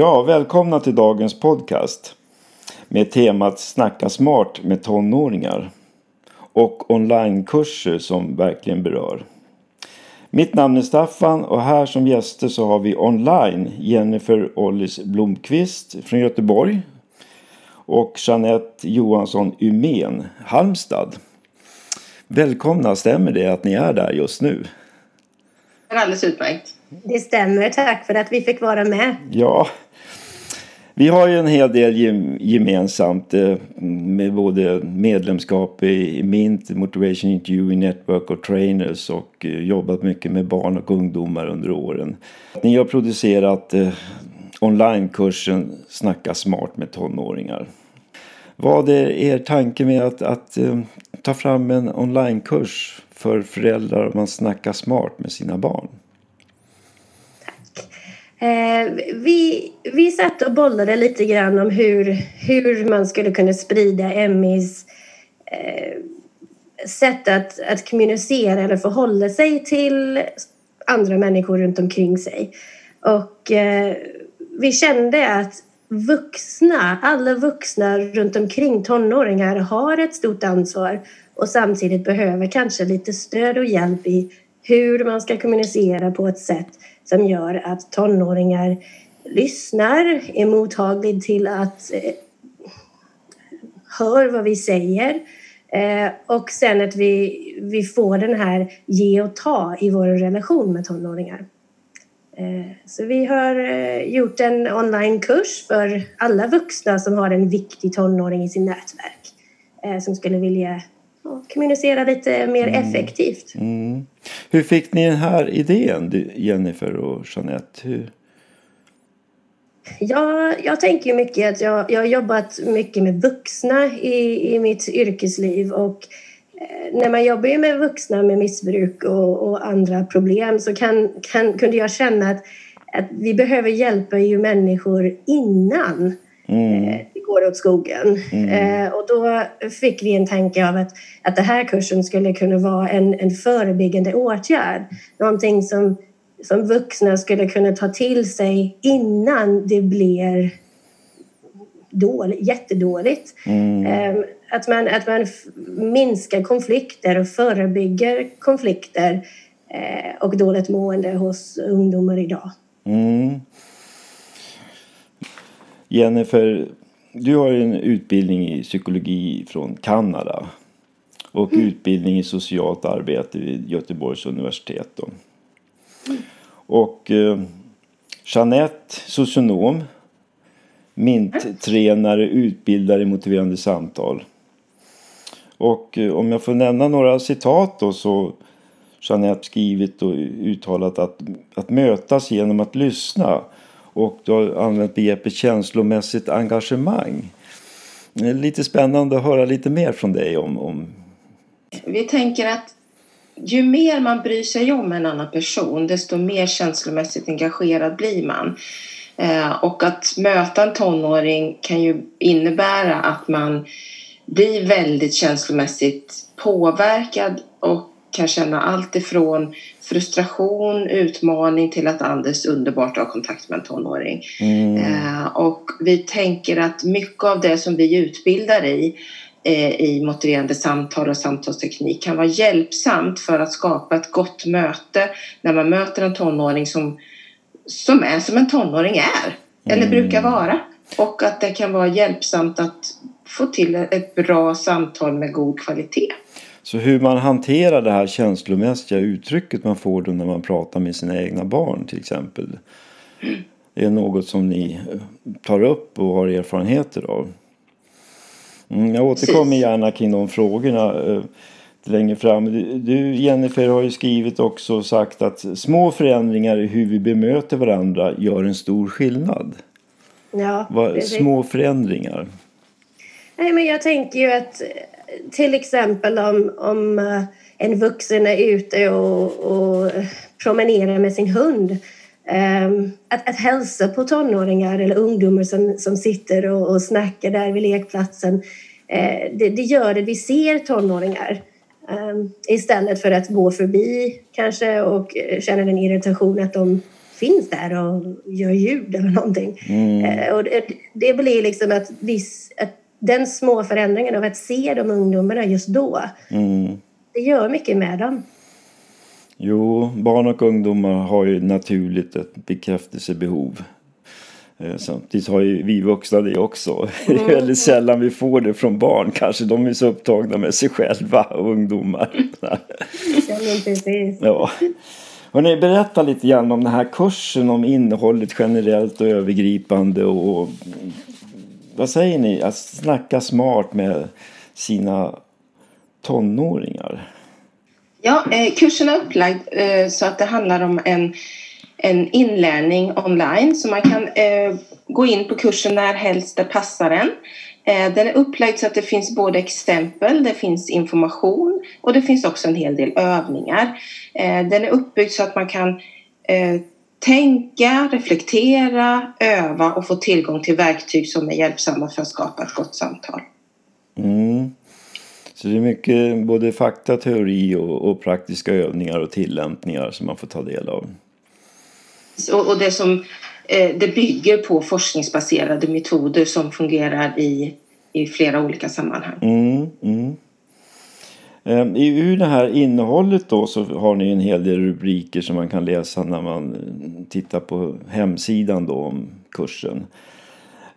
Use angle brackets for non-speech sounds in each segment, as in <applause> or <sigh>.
Ja, välkomna till dagens podcast med temat Snacka smart med tonåringar och onlinekurser som verkligen berör. Mitt namn är Staffan och här som gäster så har vi online Jennifer Ollis Blomqvist från Göteborg och Jeanette Johansson Umén, Halmstad. Välkomna, stämmer det att ni är där just nu? Det är alldeles utmärkt. Det stämmer, tack för att vi fick vara med. Ja, vi har ju en hel del gemensamt eh, med både medlemskap i Mint, Motivation Interview Network och Trainers och eh, jobbat mycket med barn och ungdomar under åren. Ni har producerat eh, onlinekursen Snacka smart med tonåringar. Vad är er tanke med att, att ta fram en onlinekurs för föräldrar om man snackar smart med sina barn? Eh, vi, vi satt och bollade lite grann om hur, hur man skulle kunna sprida Emmys eh, sätt att, att kommunicera eller förhålla sig till andra människor runt omkring sig. Och eh, vi kände att vuxna, alla vuxna runt omkring tonåringar har ett stort ansvar och samtidigt behöver kanske lite stöd och hjälp i hur man ska kommunicera på ett sätt som gör att tonåringar lyssnar, är mottaglig till att eh, hör vad vi säger eh, och sen att vi, vi får den här ge och ta i vår relation med tonåringar. Eh, så vi har eh, gjort en onlinekurs för alla vuxna som har en viktig tonåring i sin nätverk eh, som skulle vilja kommunicera lite mer mm. effektivt. Mm. Hur fick ni den här idén, Jennifer och Jeanette? Hur... Ja, jag tänker mycket att jag, jag har jobbat mycket med vuxna i, i mitt yrkesliv och eh, när man jobbar med vuxna med missbruk och, och andra problem så kan, kan, kunde jag känna att, att vi behöver hjälpa ju människor innan mm. Går åt skogen. Mm. Eh, och då fick vi en tanke av att, att den här kursen skulle kunna vara en, en förebyggande åtgärd. Någonting som, som vuxna skulle kunna ta till sig innan det blir dåligt, jättedåligt. Mm. Eh, att, man, att man minskar konflikter och förebygger konflikter eh, och dåligt mående hos ungdomar idag. Mm. Jennifer, du har en utbildning i psykologi från Kanada och mm. utbildning i socialt arbete vid Göteborgs universitet. Då. Mm. Och eh, Jeanette, socionom, MINT-tränare, utbildare i motiverande samtal. Och eh, om jag får nämna några citat då så Jeanette skrivit och uttalat att, att mötas genom att lyssna och du har använt begreppet känslomässigt engagemang. Det är lite spännande att höra lite mer från dig om, om... Vi tänker att ju mer man bryr sig om en annan person desto mer känslomässigt engagerad blir man. Eh, och att möta en tonåring kan ju innebära att man blir väldigt känslomässigt påverkad och kan känna allt ifrån frustration, utmaning till att Anders underbart ha kontakt med en tonåring. Mm. Eh, och vi tänker att mycket av det som vi utbildar i eh, i motiverande samtal och samtalsteknik kan vara hjälpsamt för att skapa ett gott möte när man möter en tonåring som, som är som en tonåring är eller mm. brukar vara. Och att det kan vara hjälpsamt att få till ett bra samtal med god kvalitet. Så hur man hanterar det här känslomässiga uttrycket man får då när man pratar med sina egna barn till exempel. Det är något som ni eh, tar upp och har erfarenheter av. Mm, jag återkommer gärna kring de frågorna eh, längre fram. Du Jennifer har ju skrivit också och sagt att små förändringar i hur vi bemöter varandra gör en stor skillnad. Ja, Vad, små förändringar. Nej, men jag tänker ju att till exempel om, om eh, en vuxen är ute och, och promenerar med sin hund. Um, att, att hälsa på tonåringar eller ungdomar som, som sitter och, och snackar där vid lekplatsen. Uh, det, det, gör att vi ser tonåringar um, istället för att gå förbi kanske och känna en irritation att de finns där och gör ljud eller någonting. Mm. Och det, det, blir liksom att, viss, att den små förändringen av att se de ungdomarna just då, mm. det gör mycket med dem. Jo, barn och ungdomar har ju naturligt ett bekräftelsebehov. Eh, samtidigt har ju vi vuxna det också. Det är väldigt sällan vi får det från barn. Kanske de är så upptagna med sig själva <laughs> ungdomar. Ja, men precis. Ja. Hörrni, berätta lite grann om den här kursen, om innehållet generellt och övergripande. Och vad säger ni? Att snacka smart med sina tonåringar. Ja, eh, kursen är upplagd eh, så att det handlar om en en inlärning online så man kan eh, gå in på kursen när helst det passar en. Eh, den är upplagd så att det finns både exempel, det finns information och det finns också en hel del övningar. Eh, den är uppbyggd så att man kan eh, tänka, reflektera, öva och få tillgång till verktyg som är hjälpsamma för att skapa ett gott samtal. Mm. Så det är mycket både fakta, teori och, och praktiska övningar och tillämpningar som man får ta del av. Och, och det, som, eh, det bygger på forskningsbaserade metoder som fungerar i, i flera olika sammanhang. Mm, mm. Ehm, I det här innehållet då så har ni en hel del rubriker som man kan läsa när man mm, tittar på hemsidan då om kursen.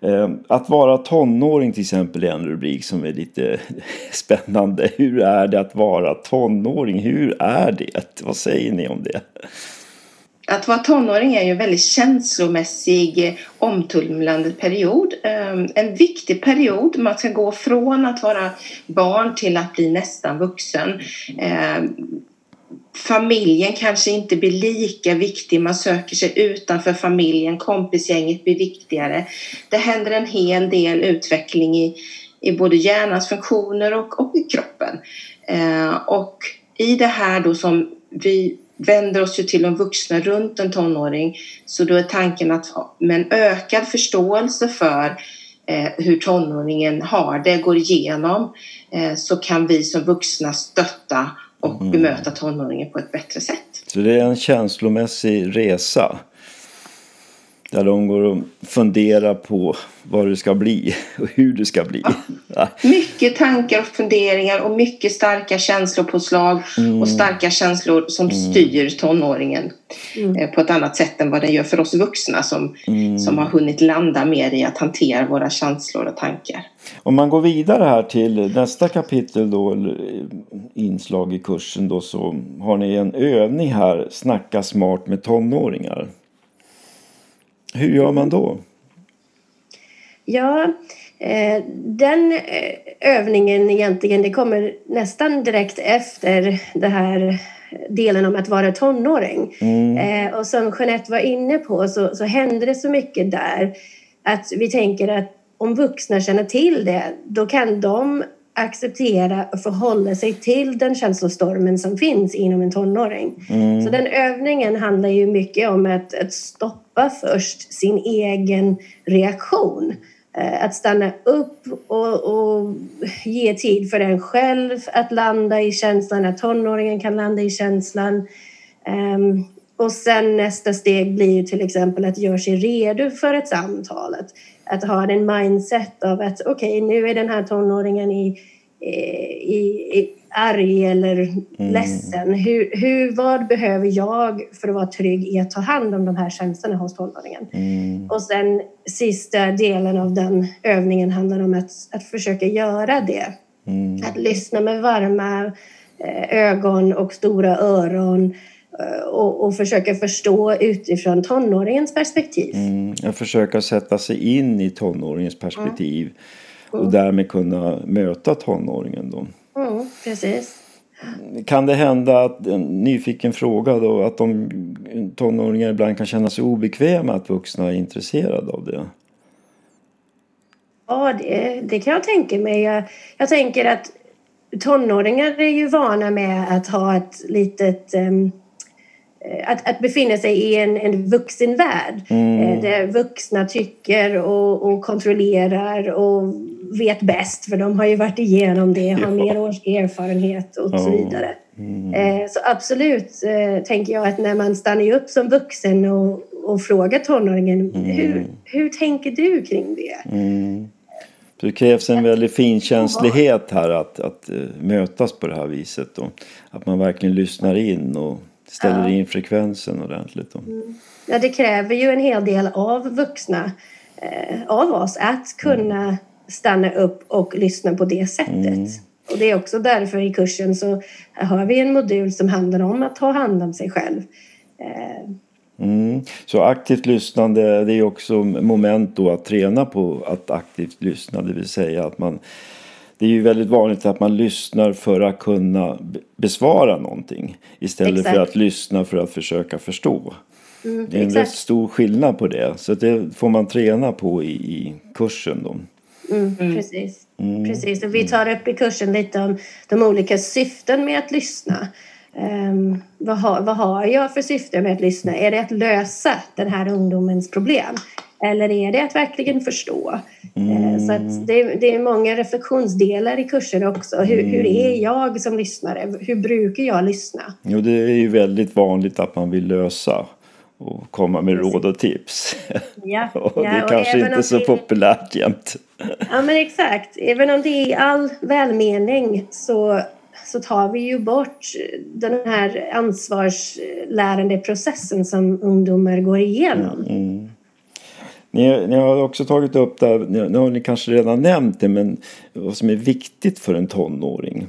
Ehm, att vara tonåring till exempel är en rubrik som är lite <laughs> spännande. Hur är det att vara tonåring? Hur är det? Vad säger ni om det? Att vara tonåring är ju en väldigt känslomässig omtumlande period. Ehm, en viktig period. Man ska gå från att vara barn till att bli nästan vuxen. Ehm, familjen kanske inte blir lika viktig. Man söker sig utanför familjen. Kompisgänget blir viktigare. Det händer en hel del utveckling i, i både hjärnans funktioner och, och i kroppen. Ehm, och i det här då som vi vänder oss ju till de vuxna runt en tonåring. Så då är tanken att med en ökad förståelse för eh, hur tonåringen har det, går igenom, eh, så kan vi som vuxna stötta och mm. bemöta tonåringen på ett bättre sätt. Så det är en känslomässig resa? Där de går och funderar på vad det ska bli <laughs> och hur det ska bli. Ja. Mycket tankar och funderingar och mycket starka känslopåslag mm. och starka känslor som mm. styr tonåringen mm. Eh, på ett annat sätt än vad det gör för oss vuxna som, mm. som har hunnit landa mer i att hantera våra känslor och tankar. Om man går vidare här till nästa kapitel då, inslag i kursen då, så har ni en övning här, Snacka smart med tonåringar. Hur gör man då? Ja, eh, den eh, övningen egentligen, det kommer nästan direkt efter det här delen om att vara tonåring. Mm. Eh, och som Jeanette var inne på så, så händer det så mycket där att vi tänker att om vuxna känner till det, då kan de acceptera och förhålla sig till den känslostormen som finns inom en tonåring. Mm. Så den övningen handlar ju mycket om att, att stoppa först sin egen reaktion. Eh, att stanna upp och, och, ge tid för den själv att landa i känslan, att tonåringen kan landa i känslan. Um, och sen nästa steg blir till exempel att göra sig redo för ett samtal. Att, att ha en mindset av att okej, okay, nu är den här tonåringen i, i, i arg eller mm. ledsen. Hur, hur, vad behöver jag för att vara trygg i att ta hand om de här känslorna hos tonåringen? Mm. Och sen sista delen av den övningen handlar om att, att försöka göra det. Mm. Att lyssna med varma eh, ögon och stora öron och, och försöka förstå utifrån tonåringens perspektiv. Mm. Jag försöker sätta sig in i tonåringens perspektiv mm. och därmed kunna möta tonåringen. Då. Mm, precis. Kan det hända att en nyfiken fråga då att de tonåringar ibland kan känna sig obekväma att vuxna är intresserade av det? Ja, det, det kan jag tänka mig. Jag, jag, tänker att tonåringar är ju vana med att ha ett litet um, att, att befinna sig i en, en vuxenvärld mm. Eh, där vuxna tycker och, och kontrollerar och vet bäst för de har ju varit igenom det, har mer års erfarenhet och så vidare. Mm. Eh, så absolut eh, tänker jag att när man stannar upp som vuxen och, och fråga tonåringen mm. hur, hur tänker du kring det? Mm. Det krävs en väldig finkänslighet här att, att mötas på det här viset. Och att man verkligen lyssnar in och ställer ja. in frekvensen ordentligt. Mm. Ja, det kräver ju en hel del av vuxna, eh, av oss, att kunna stanna upp och lyssna på det sättet. Mm. Och det är också därför i kursen så har vi en modul som handlar om att ta hand om sig själv. Eh, mm. Så aktivt lyssnande det är också moment då att träna på att aktivt lyssna, det vill säga att man det är ju väldigt vanligt att man lyssnar för att kunna besvara någonting istället Exakt. för att lyssna för att försöka förstå. Mm, det är en exakt. rätt stor skillnad på det. Så det får man träna på i, i kursen. Då. Mm, mm. Precis. Mm. Precis. Och vi tar upp i kursen lite om de olika syften med att lyssna. Um, vad, har, vad har jag för syfte med att lyssna? Är det att lösa den här ungdomens problem? Eller är det att verkligen förstå? Mm. Så att det, det, är många reflektionsdelar i kursen också. Hur, mm. hur, är jag som lyssnare? Hur brukar jag lyssna? Jo, det är ju väldigt vanligt att man vill lösa och komma med råd och tips. Ja, <laughs> och det är kanske inte är så det... populärt jämt. Ja men exakt. Även om det är i all välmening så, så tar vi ju bort den här ansvarslärande processen som ungdomar går igenom. Mm, mm. Ni, ni, har också tagit upp det, nu har ni kanske redan nämnt det, men vad som är viktigt för en tonåring.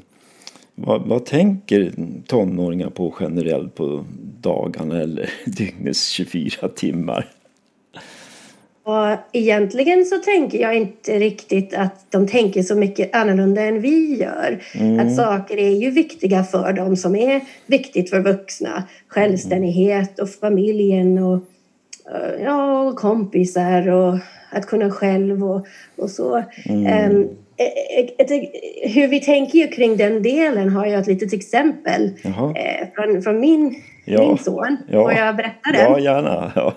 Vad, vad tänker tonåringar på generellt på dagarna eller <laughs> dygnets 24 timmar? Och egentligen så tänker jag inte riktigt att de tänker så mycket annorlunda än vi gör. Mm. Att saker är ju viktiga för dem som är viktigt för vuxna. Självständighet och familjen och ja, kompisar och att kunna själv och, och så. Mm. Um, ett, ett, hur vi tänker ju kring den delen har jag ett litet exempel eh, från, från min, ja. min son. Ja. Får jag berätta det? Ja, gärna. Ja.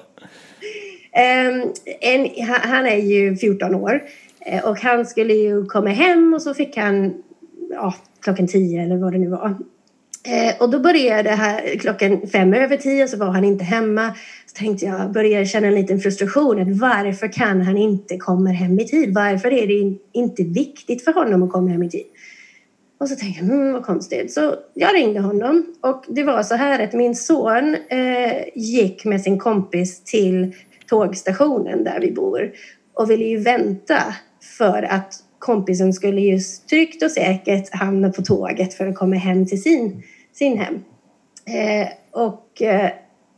Um, en, han är ju 14 år eh, och han skulle ju komma hem och så fick han ja, klockan 10 eller vad det nu var. Eh, och då började det här klockan fem över tio så var han inte hemma. Så tänkte jag, började känna en liten frustration. Att varför kan han inte komma hem i tid? Varför är det inte viktigt för honom att komma hem i tid? Och så tänkte jag, hmm, vad konstigt. Så jag ringde honom och det var så här att min son eh, gick med sin kompis till tågstationen där vi bor och ville ju vänta för att kompisen skulle just tryggt och säkert hamna på tåget för att komma hem till sin sin hem. Eh, och eh,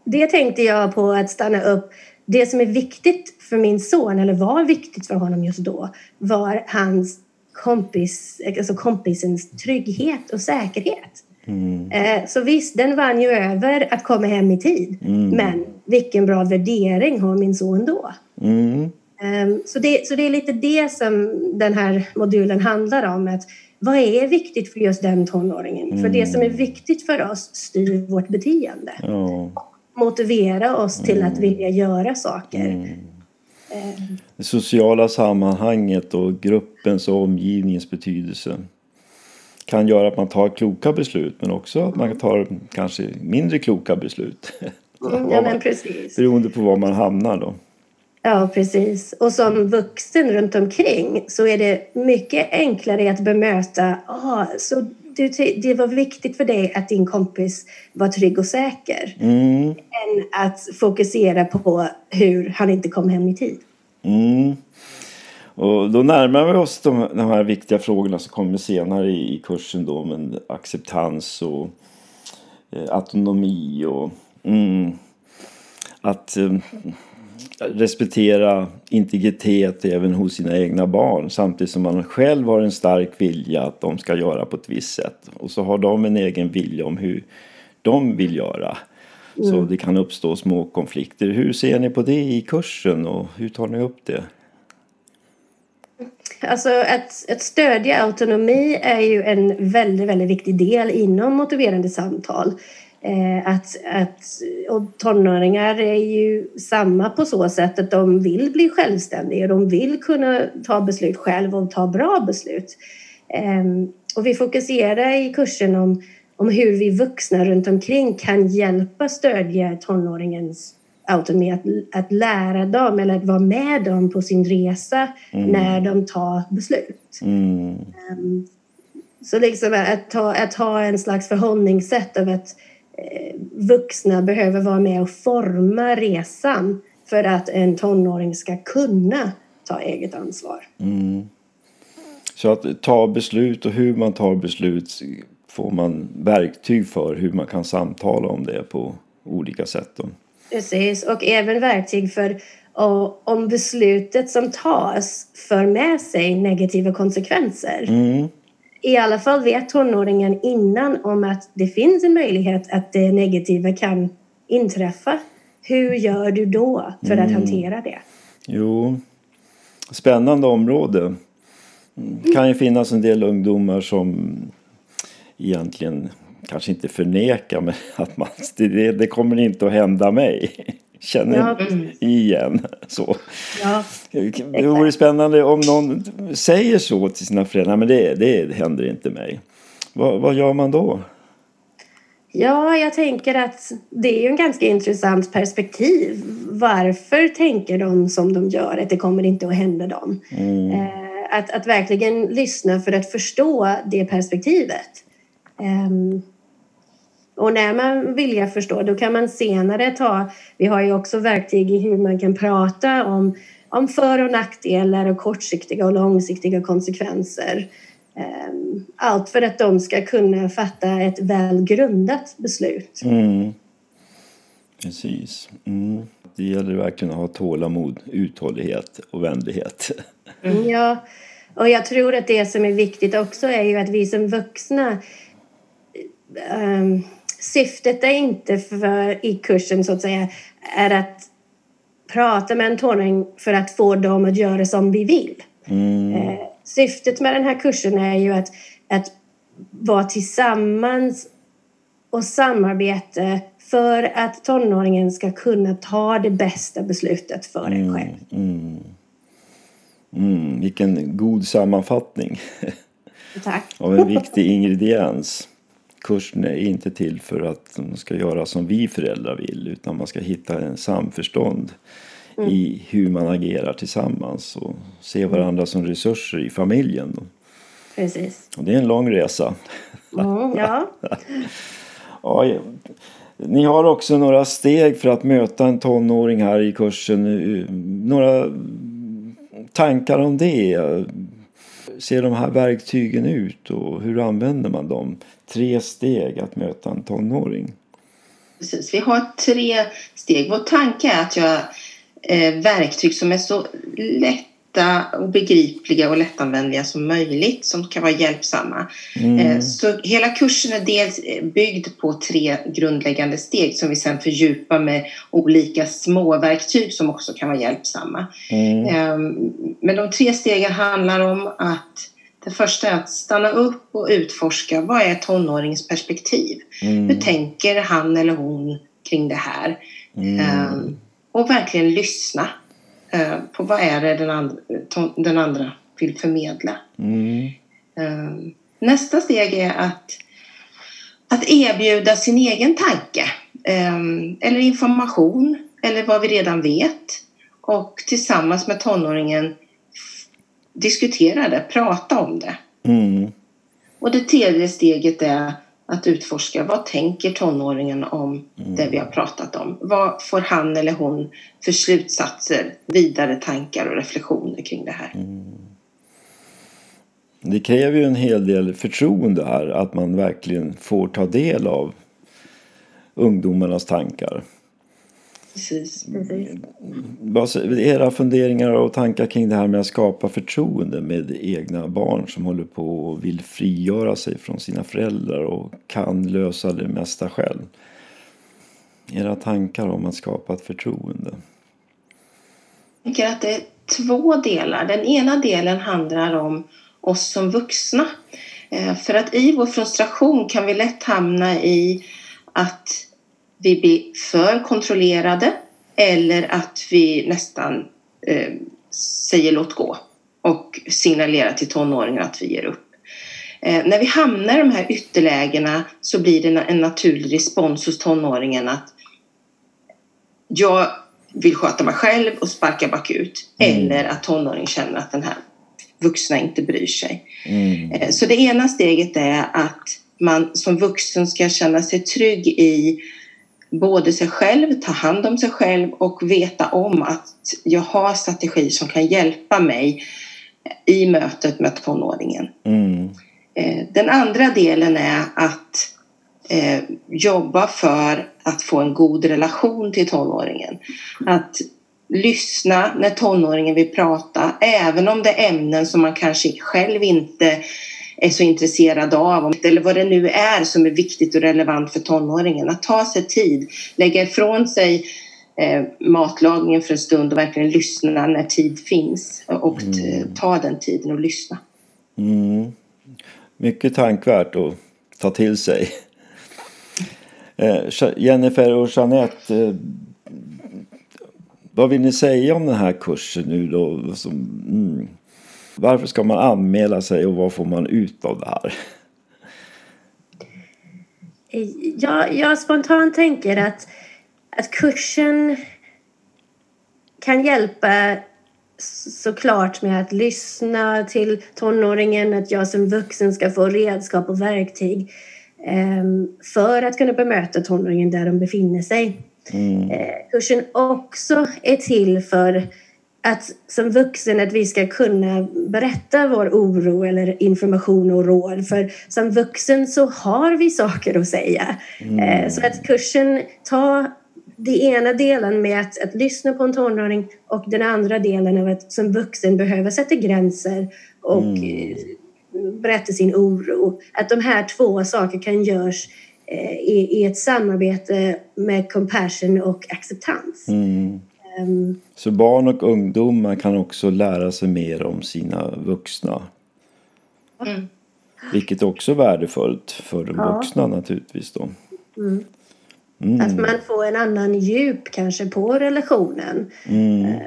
det tänkte jag på att stanna upp. Det som är viktigt för min son, eller var viktigt för honom just då, var hans kompis, alltså kompisens trygghet och säkerhet. Mm. Eh, så visst, den vann ju över att komma hem i tid. Mm. Men vilken bra värdering har min son då? Mm. Um, så, det, så det är lite det som den här modulen handlar om. Att vad är viktigt för just den tonåringen? Mm. För det som är mm. viktigt för oss styr vårt beteende. Oh. Motivera oss till mm. att vilja göra saker. Mm. Eh. Det sociala sammanhanget och gruppens och omgivningens betydelse kan göra att man tar kloka beslut men också att man tar kanske mindre kloka beslut. Mm, <laughs> ja, men precis. Beroende på var man hamnar då. Ja, precis. Och som vuxen runt omkring så är det mycket enklare att bemöta. Ah, så du, det var viktigt för dig att din kompis var trygg och säker. Mm. Än att fokusera på hur han inte kom hem i tid. Mm. Och då närmar vi oss de, de här viktiga frågorna som kommer senare i, i kursen då. Men acceptans och eh, autonomi och mm, att eh, respektera integritet även hos sina egna barn samtidigt som man själv har en stark vilja att de ska göra på ett visst sätt. Och så har de en egen vilja om hur de vill göra. Mm. Så det kan uppstå små konflikter. Hur ser ni på det i kursen och hur tar ni upp det? Alltså att, att stödja autonomi är ju en väldigt, väldigt viktig del inom motiverande samtal. Eh, att, att, och tonåringar är ju samma på så sätt att de vill bli självständiga. De vill kunna ta beslut själv och ta bra beslut. Eh, och vi fokuserar i kursen om, om hur vi vuxna runt omkring kan hjälpa stödja tonåringens automat att lära dem eller att vara med dem på sin resa mm. när de tar beslut. Mm. Um, så liksom att, ta, att ha en slags förhållningssätt av att vuxna behöver vara med och forma resan för att en tonåring ska kunna ta eget ansvar. Mm. Så att ta beslut och hur man tar beslut får man verktyg för hur man kan samtala om det på olika sätt. Då. Precis, och även verktyg för om beslutet som tas för med sig negativa konsekvenser. Mm. I alla fall vet tonåringen innan om att det finns en möjlighet att det negativa kan inträffa. Hur gör du då för att mm. hantera det? Jo, spännande område. Det kan ju finnas en del ungdomar som egentligen kanske inte förnekar men <laughs> att man, det, det kommer inte att hända mig. Känner ja. igen <laughs> så. Ja, det vore spännande om någon säger så till sina föräldrar. Men det, det händer inte mig. Vad, vad gör man då? Ja, jag tänker att det är en ganska intressant perspektiv. Varför tänker de som de gör att det kommer inte att hända dem? Mm. Eh, att, att verkligen lyssna för att förstå det perspektivet. Och när man vill förstå, då kan man senare ta... Vi har ju också verktyg i hur man kan prata om, om för och nackdelar och kortsiktiga och långsiktiga konsekvenser. Um, allt för att de ska kunna fatta ett välgrundat beslut. Mm. Precis. Mm. Det gäller verkligen att ha tålamod, uthållighet och vänlighet. Mm. Ja, och jag tror att det som är viktigt också är ju att vi som vuxna um, syftet är inte för, i kursen så att säga är att prata med en tonåring för att få dem att göra som vi vill. Mm. Eh, syftet med den här kursen är ju att, att vara tillsammans och samarbeta för att tonåringen ska kunna ta det bästa beslutet för mm. en själv. Mm. Mm, vilken god sammanfattning. <laughs> Tack. Av en viktig ingrediens. Kursen är inte till för att de ska göra som vi föräldrar vill utan man ska hitta en samförstånd mm. i hur man agerar tillsammans och se varandra som resurser i familjen. Precis. Och det är en lång resa. Mm, <laughs> ja. ja. Ni har också några steg för att möta en tonåring här i kursen. Några tankar om det? Ser de här verktygen ut och hur använder man dem? Tre steg att möta en tonåring. Precis, vi har tre steg. Vår tanke är att göra eh, verktyg som är så lätt lätta och begripliga och lättanvändliga som möjligt som kan vara hjälpsamma. Mm. Eh, så hela kursen är dels eh, byggd på tre grundläggande steg som vi sen fördjupar med olika små verktyg som också kan vara hjälpsamma. Mm. Ehm, men de tre stegen handlar om att det första är att stanna upp och utforska vad är tonåringens perspektiv? Mm. Hur tänker han eller hon kring det här? Mm. Ehm, och verkligen lyssna på vad är det den andra, den andra vill förmedla. Mm. Eh, nästa steg är att, att erbjuda sin egen tanke eh, eller information eller vad vi redan vet och tillsammans med tonåringen diskutera det, prata om det. Mm. Och det tredje steget är att utforska vad tänker tonåringen om mm. det vi har pratat om. Vad får han eller hon för slutsatser, vidare tankar och reflektioner kring det här. Mm. Det kräver ju en hel del förtroende här att man verkligen får ta del av ungdomarnas tankar. Precis. Vad är era funderingar och tankar kring det här med att skapa förtroende med egna barn som håller på och vill frigöra sig från sina föräldrar och kan lösa det mesta själv? Era tankar om att skapa ett förtroende? Jag tänker att det är två delar. Den ena delen handlar om oss som vuxna. Eh, för att i vår frustration kan vi lätt hamna i att vi blir för kontrollerade eller att vi nästan eh, säger låt gå och signalerar till tonåringar att vi ger upp. Eh, när vi hamnar i de här ytterlägena så blir det en naturlig respons hos tonåringen att jag vill sköta mig själv och sparka bakut. Mm. Eller att tonåringen känner att den här vuxna inte bryr sig. Mm. Eh, så det ena steget är att man som vuxen ska känna sig trygg i både sig själv, ta hand om sig själv och veta om att jag har strategier som kan hjälpa mig i mötet med tonåringen. Mm. Eh, den andra delen är att eh, jobba för att få en god relation till tonåringen. Att lyssna när tonåringen vill prata, även om det är ämnen som man kanske själv inte är så intresserad av eller vad det nu är som är viktigt och relevant för tonåringen. Att ta sig tid, lägga ifrån sig eh, matlagningen för en stund och verkligen lyssna när tid finns och mm. ta den tiden och lyssna. Mm. Mycket tankvärt att ta till sig. <laughs> Eh, Jennifer och Jeanette, eh, vad vill ni säga om den här kursen nu då? Som, mm. Varför ska man anmäla sig och vad får man ut av det här? Ja, jag spontant tänker att, att kursen kan hjälpa såklart med att lyssna till tonåringen, att jag som vuxen ska få redskap och verktyg ehm, för att kunna bemöta tonåringen där de befinner sig. Mm. Eh, kursen också är till för att som vuxen att vi ska kunna berätta vår oro eller information och råd. För som vuxen så har vi saker att säga. Mm. Eh, så att kursen tar den ena delen med att, att lyssna på en tonåring och den andra delen av att som vuxen behöva sätta gränser och mm. Eh, berätta sin oro. Att de här två sakerna kan göras eh, i, i, ett samarbete med compassion och acceptans. Mm. Um, Så barn och ungdomar kan också lära sig mer om sina vuxna? Mm. Vilket också är värdefullt för de ja. vuxna naturligtvis då. Mm. Mm. Att man får en annan djup kanske på relationen. Mm. Eh,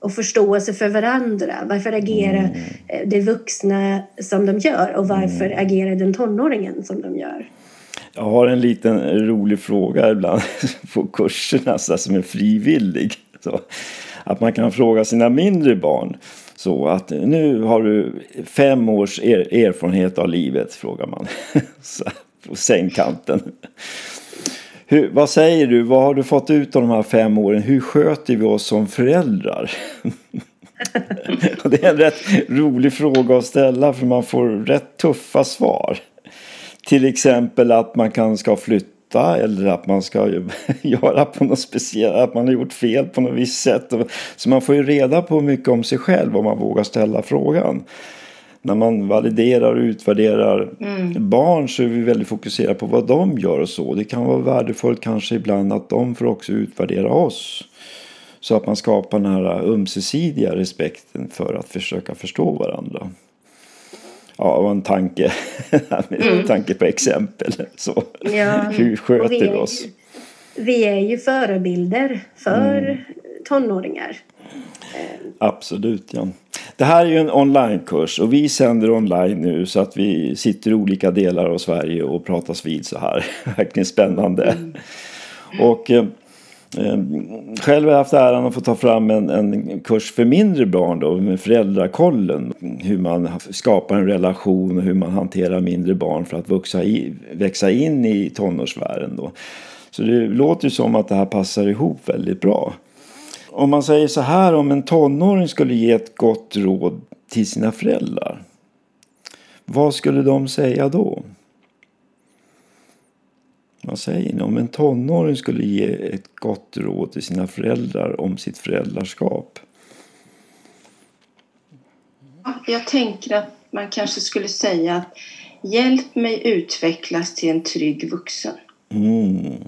och förståelse för varandra. Varför agerar mm. Eh, de vuxna som de gör och varför mm. agerar den tonåringen som de gör? Jag har en liten rolig fråga ibland <laughs> på kurserna så som är frivillig. Så, att man kan fråga sina mindre barn. Så att nu har du fem års er erfarenhet av livet, frågar man. <laughs> så, på sängkanten. Hur, vad säger du? Vad har du fått ut av de här fem åren? Hur sköter vi oss som föräldrar? <laughs> det är en rätt rolig fråga att ställa för man får rätt tuffa svar. Till exempel att man kan ska flytta eller att man ska <laughs> göra på något speciellt, att man har gjort fel på något visst sätt. Så man får ju reda på mycket om sig själv om man vågar ställa frågan när man validerar och utvärderar mm. barn så är vi väldigt fokuserade på vad de gör och så. Det kan vara värdefullt kanske ibland att de får också utvärdera oss. Så att man skapar den här ömsesidiga respekten för att försöka förstå varandra. Ja, var en tanke, <laughs> mm. tanke på exempel. Så. Ja. Hur sköter vi, vi oss? Vi är ju förebilder för mm. tonåringar. Absolut, ja. Det här är ju en onlinekurs och vi sänder online nu så att vi sitter i olika delar av Sverige och pratas vid så här. <laughs> Verkligen spännande. Mm. Och eh, Ehm, själv har jag haft äran att få ta fram en, en kurs för mindre barn då med föräldrakollen. Hur man skapar en relation och hur man hanterar mindre barn för att växa, i, växa in i tonårsvärlden. då. Så det låter ju som att det här passar ihop väldigt bra. Om man säger så här, om en tonåring skulle ge ett gott råd till sina föräldrar. Vad skulle de säga då? Vad säger ni? Om en tonåring skulle ge ett gott råd till sina föräldrar om sitt föräldraskap. Jag tänker att man kanske skulle säga att hjälp mig utvecklas till en trygg vuxen. Mm.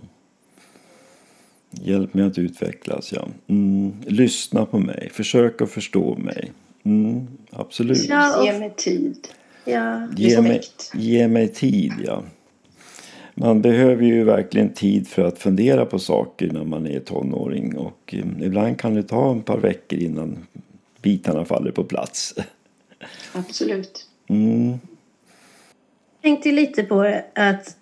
Hjälp mig att utvecklas, ja. Mm. Lyssna på mig. Försök att förstå mig. Mm. Absolut. Ja, Ge mig tid. Ja, ge, mig, ge mig tid, ja. Man behöver ju verkligen tid för att fundera på saker när man är tonåring. Och um, ibland kan det ta ett par veckor innan bitarna faller på plats. <laughs> Absolut. Mm. Jag tänkte lite på att,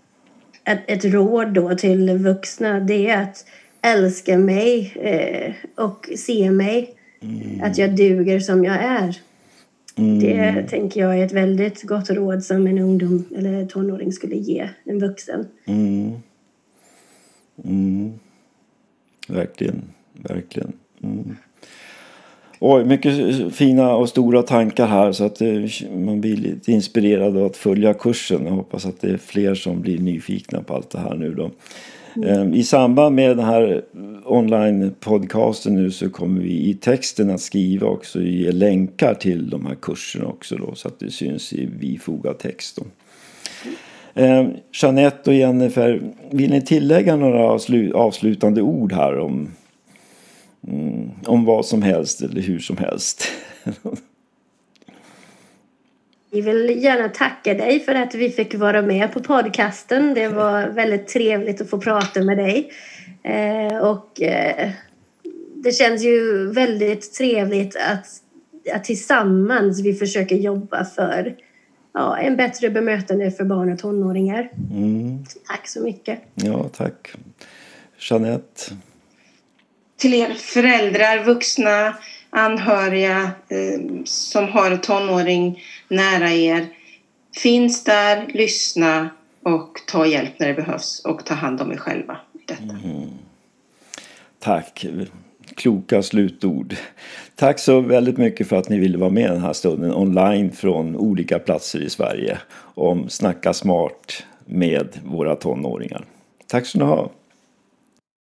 att ett råd då till vuxna det är att älska mig eh, och se mig. Mm. Att jag duger som jag är. Mm. Det tänker jag är ett väldigt gott råd som en ungdom eller tonåring skulle ge en vuxen. Mm. Mm. Verkligen, verkligen. Mm. Oj, mycket fina och stora tankar här så att eh, man blir lite inspirerad av att följa kursen. Jag hoppas att det är fler som blir nyfikna på allt det här nu då. Mm. I samband med den här online-podcasten nu så kommer vi i texten att skriva också ge länkar till de här kurserna också då så att det syns i bifogad text. Då. Eh, Jeanette och Jennifer, vill ni tillägga några avslutande ord här om, mm, om vad som helst eller hur som helst? <laughs> Vi vill gärna tacka dig för att vi fick vara med på podcasten. Det var väldigt trevligt att få prata med dig. Eh, och eh, det känns ju väldigt trevligt att, att tillsammans vi försöker jobba för ja, en bättre bemötande för barn och tonåringar. Mm. Tack så mycket. Ja, tack. Jeanette? Till er föräldrar, vuxna, anhöriga eh, som har en tonåring nära er. Finns där, lyssna och ta hjälp när det behövs och ta hand om er själva detta. Mm. Tack. Kloka slutord. Tack så väldigt mycket för att ni ville vara med den här stunden online från olika platser i Sverige om Snacka smart med våra tonåringar. Tack ska ni ha.